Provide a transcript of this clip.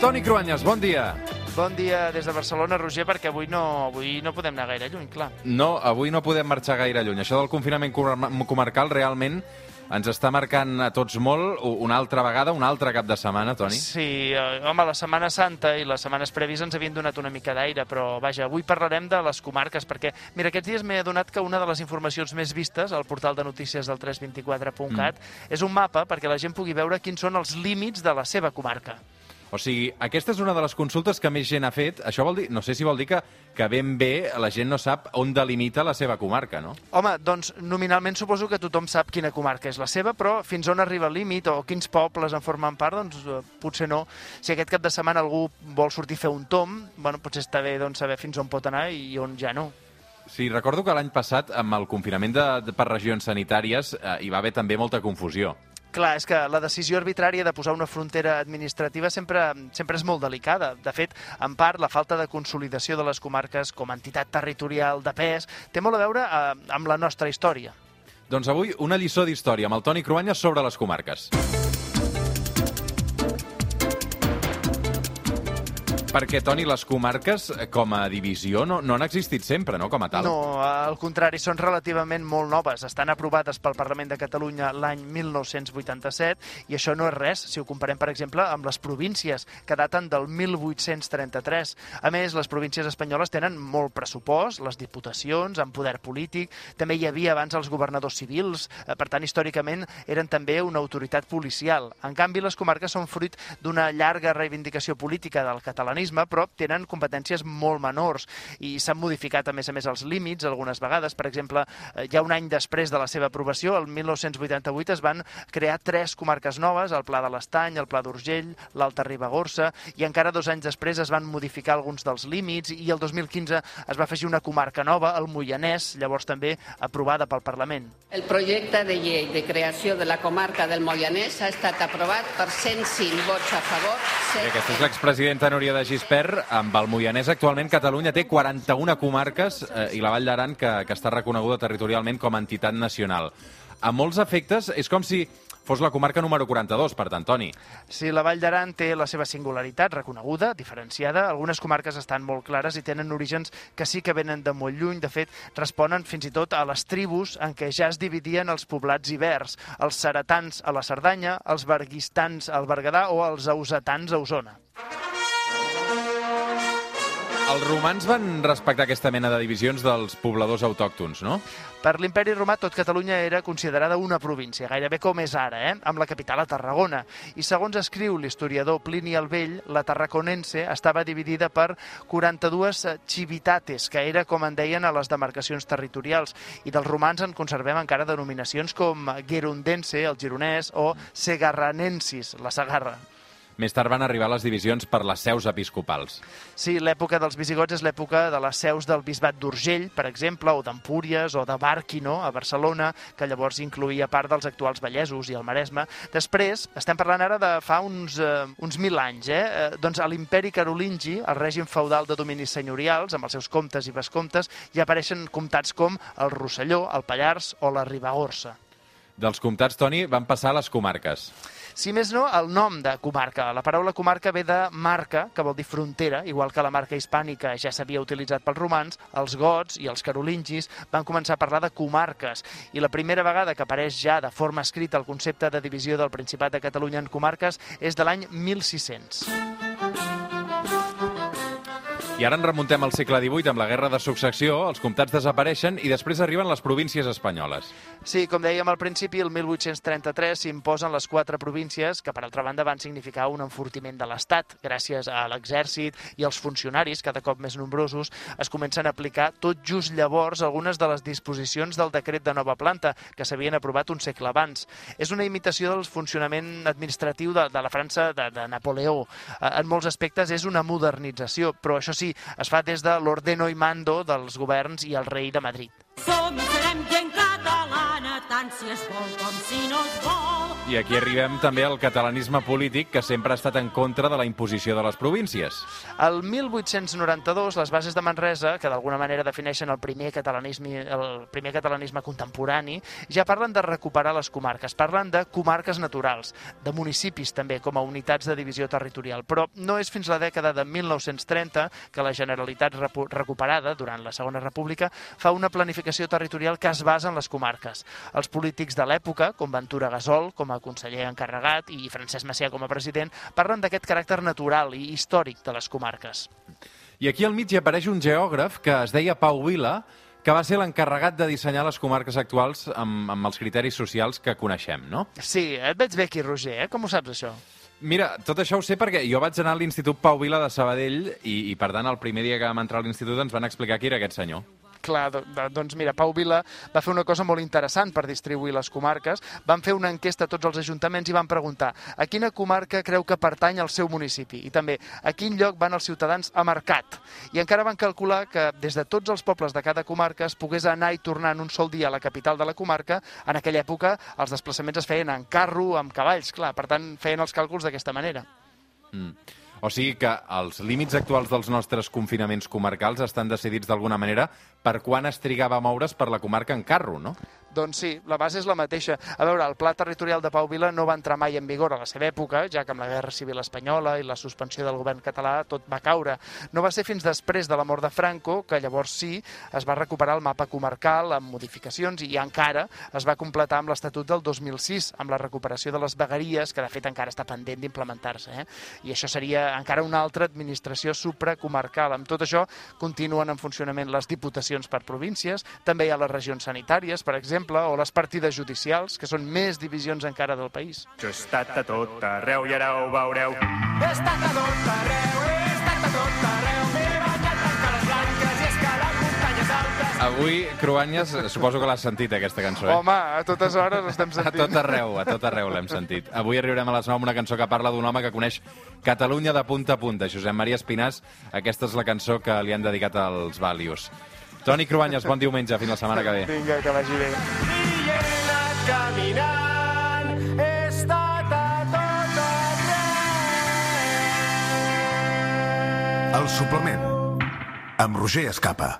Toni Cruanyes, bon dia. Bon dia des de Barcelona, Roger, perquè avui no, avui no podem anar gaire lluny, clar. No, avui no podem marxar gaire lluny. Això del confinament comarcal realment ens està marcant a tots molt una altra vegada, un altre cap de setmana, Toni. Sí, eh, home, la Setmana Santa i les setmanes prèvies ens havien donat una mica d'aire, però vaja, avui parlarem de les comarques, perquè, mira, aquests dies m'he adonat que una de les informacions més vistes al portal de notícies del 324.cat mm. és un mapa perquè la gent pugui veure quins són els límits de la seva comarca. O sigui, aquesta és una de les consultes que més gent ha fet. Això vol dir, no sé si vol dir que, que ben bé la gent no sap on delimita la seva comarca, no? Home, doncs nominalment suposo que tothom sap quina comarca és la seva, però fins on arriba el límit o quins pobles en formen part, doncs eh, potser no. Si aquest cap de setmana algú vol sortir a fer un tom, bueno, potser està bé doncs, saber fins on pot anar i on ja no. Sí, recordo que l'any passat, amb el confinament de, de, per regions sanitàries, eh, hi va haver també molta confusió. Clar, és que la decisió arbitrària de posar una frontera administrativa sempre, sempre és molt delicada. De fet, en part, la falta de consolidació de les comarques com a entitat territorial de pes té molt a veure eh, amb la nostra història. Doncs avui una lliçó d'història amb el Toni Cruanyes sobre les comarques. Perquè, Toni, les comarques eh, com a divisió no, no han existit sempre, no?, com a tal. No, al contrari, són relativament molt noves. Estan aprovades pel Parlament de Catalunya l'any 1987 i això no és res si ho comparem, per exemple, amb les províncies, que daten del 1833. A més, les províncies espanyoles tenen molt pressupost, les diputacions, amb poder polític, també hi havia abans els governadors civils, eh, per tant, històricament eren també una autoritat policial. En canvi, les comarques són fruit d'una llarga reivindicació política del catalanisme urbanisme, però tenen competències molt menors i s'han modificat, a més a més, els límits algunes vegades. Per exemple, eh, ja un any després de la seva aprovació, el 1988, es van crear tres comarques noves, el Pla de l'Estany, el Pla d'Urgell, l'Alta Ribagorça, i encara dos anys després es van modificar alguns dels límits i el 2015 es va afegir una comarca nova, el Moianès, llavors també aprovada pel Parlament. El projecte de llei de creació de la comarca del Moianès ha estat aprovat per 105 vots a favor. Aquesta és l'expresidenta Núria de Gispert, amb el Moianès actualment Catalunya té 41 comarques eh, i la Vall d'Aran que, que està reconeguda territorialment com a entitat nacional. A molts efectes és com si fos la comarca número 42, per tant, Toni. Sí, la Vall d'Aran té la seva singularitat reconeguda, diferenciada. Algunes comarques estan molt clares i tenen orígens que sí que venen de molt lluny. De fet, responen fins i tot a les tribus en què ja es dividien els poblats ibers. Els ceretans a la Cerdanya, els berguistans al Berguedà o els ausetans a Osona. Els romans van respectar aquesta mena de divisions dels pobladors autòctons, no? Per l'imperi romà tot Catalunya era considerada una província, gairebé com és ara, eh? amb la capital a Tarragona. I segons escriu l'historiador Plini el Vell, la tarraconense estava dividida per 42 civitates, que era com en deien a les demarcacions territorials. I dels romans en conservem encara denominacions com Gerundense, el gironès, o Segarranensis, la Segarra. Més tard van arribar les divisions per les seus episcopals. Sí, l'època dels visigots és l'època de les seus del bisbat d'Urgell, per exemple, o d'Empúries, o de Bàrquino, a Barcelona, que llavors incluïa part dels actuals Vallesos i el Maresme. Després, estem parlant ara de fa uns, eh, uns mil anys, eh? eh doncs a l'imperi carolingi, el règim feudal de dominis senyorials, amb els seus comtes i vescomtes, ja apareixen comtats com el Rosselló, el Pallars o la Ribagorça. Dels comtats, Toni, van passar a les comarques. Si més no, el nom de comarca. La paraula comarca ve de marca, que vol dir frontera, igual que la marca hispànica ja s'havia utilitzat pels romans, els gots i els carolingis van començar a parlar de comarques. I la primera vegada que apareix ja de forma escrita el concepte de divisió del Principat de Catalunya en comarques és de l'any 1600. I ara ens remuntem al segle XVIII amb la Guerra de Successió, els comtats desapareixen i després arriben les províncies espanyoles. Sí, com dèiem al principi, el 1833 s'imposen les quatre províncies que, per altra banda, van significar un enfortiment de l'Estat. Gràcies a l'exèrcit i als funcionaris, cada cop més nombrosos, es comencen a aplicar tot just llavors algunes de les disposicions del decret de nova planta que s'havien aprovat un segle abans. És una imitació del funcionament administratiu de, de la França de, de Napoleó. Eh, en molts aspectes és una modernització, però això sí, sí, es fa des de l'ordeno i mando dels governs i el rei de Madrid. Som, serem gent tant si es vol com si no es vol. I aquí arribem també al catalanisme polític, que sempre ha estat en contra de la imposició de les províncies. El 1892, les bases de Manresa, que d'alguna manera defineixen el primer catalanisme, el primer catalanisme contemporani, ja parlen de recuperar les comarques, parlen de comarques naturals, de municipis també, com a unitats de divisió territorial. Però no és fins la dècada de 1930 que la Generalitat recuperada, durant la Segona República, fa una planificació territorial que es basa en les comarques. Els polítics de l'època, com Ventura Gasol, com a conseller encarregat, i Francesc Macià com a president, parlen d'aquest caràcter natural i històric de les comarques. I aquí al mig hi apareix un geògraf que es deia Pau Vila, que va ser l'encarregat de dissenyar les comarques actuals amb, amb els criteris socials que coneixem, no? Sí, et veig bé aquí, Roger, eh? Com ho saps, això? Mira, tot això ho sé perquè jo vaig anar a l'Institut Pau Vila de Sabadell i, i per tant, el primer dia que vam entrar a l'Institut ens van explicar qui era aquest senyor. Clar, doncs mira, Pau Vila va fer una cosa molt interessant per distribuir les comarques. Van fer una enquesta a tots els ajuntaments i van preguntar a quina comarca creu que pertany al seu municipi i també a quin lloc van els ciutadans a mercat. I encara van calcular que des de tots els pobles de cada comarca es pogués anar i tornar en un sol dia a la capital de la comarca. En aquella època els desplaçaments es feien en carro, amb cavalls, clar, per tant feien els càlculs d'aquesta manera. Mm. O sigui que els límits actuals dels nostres confinaments comarcals estan decidits d'alguna manera per quan es trigava a moure's per la comarca en carro, no? Doncs sí, la base és la mateixa. A veure, el pla territorial de Pau Vila no va entrar mai en vigor a la seva època, ja que amb la Guerra Civil Espanyola i la suspensió del govern català tot va caure. No va ser fins després de la mort de Franco que llavors sí es va recuperar el mapa comarcal amb modificacions i encara es va completar amb l'Estatut del 2006, amb la recuperació de les vegueries, que de fet encara està pendent d'implementar-se. Eh? I això seria encara una altra administració supracomarcal. Amb tot això continuen en funcionament les diputacions per províncies, també hi ha les regions sanitàries, per exemple, exemple, o les partides judicials, que són més divisions encara del país. Jo he estat a tot arreu i ara ho veureu. He estat a tot arreu, he estat a tot arreu, m'he banyat en cales blanques i escalat muntanyes altes. Avui, Cruanyes, suposo que l'has sentit, aquesta cançó, eh? Home, a totes hores estem sentint. A tot arreu, a tot arreu l'hem sentit. Avui arribarem a les 9 amb una cançó que parla d'un home que coneix Catalunya de punta a punta, Josep Maria Espinàs. Aquesta és la cançó que li han dedicat als Valius. Toni Cruanyes, bon diumenge, fins la setmana que ve. Vinga, que vagi bé. I he anat caminant, he estat a tot arreu. El suplement, amb Roger Escapa.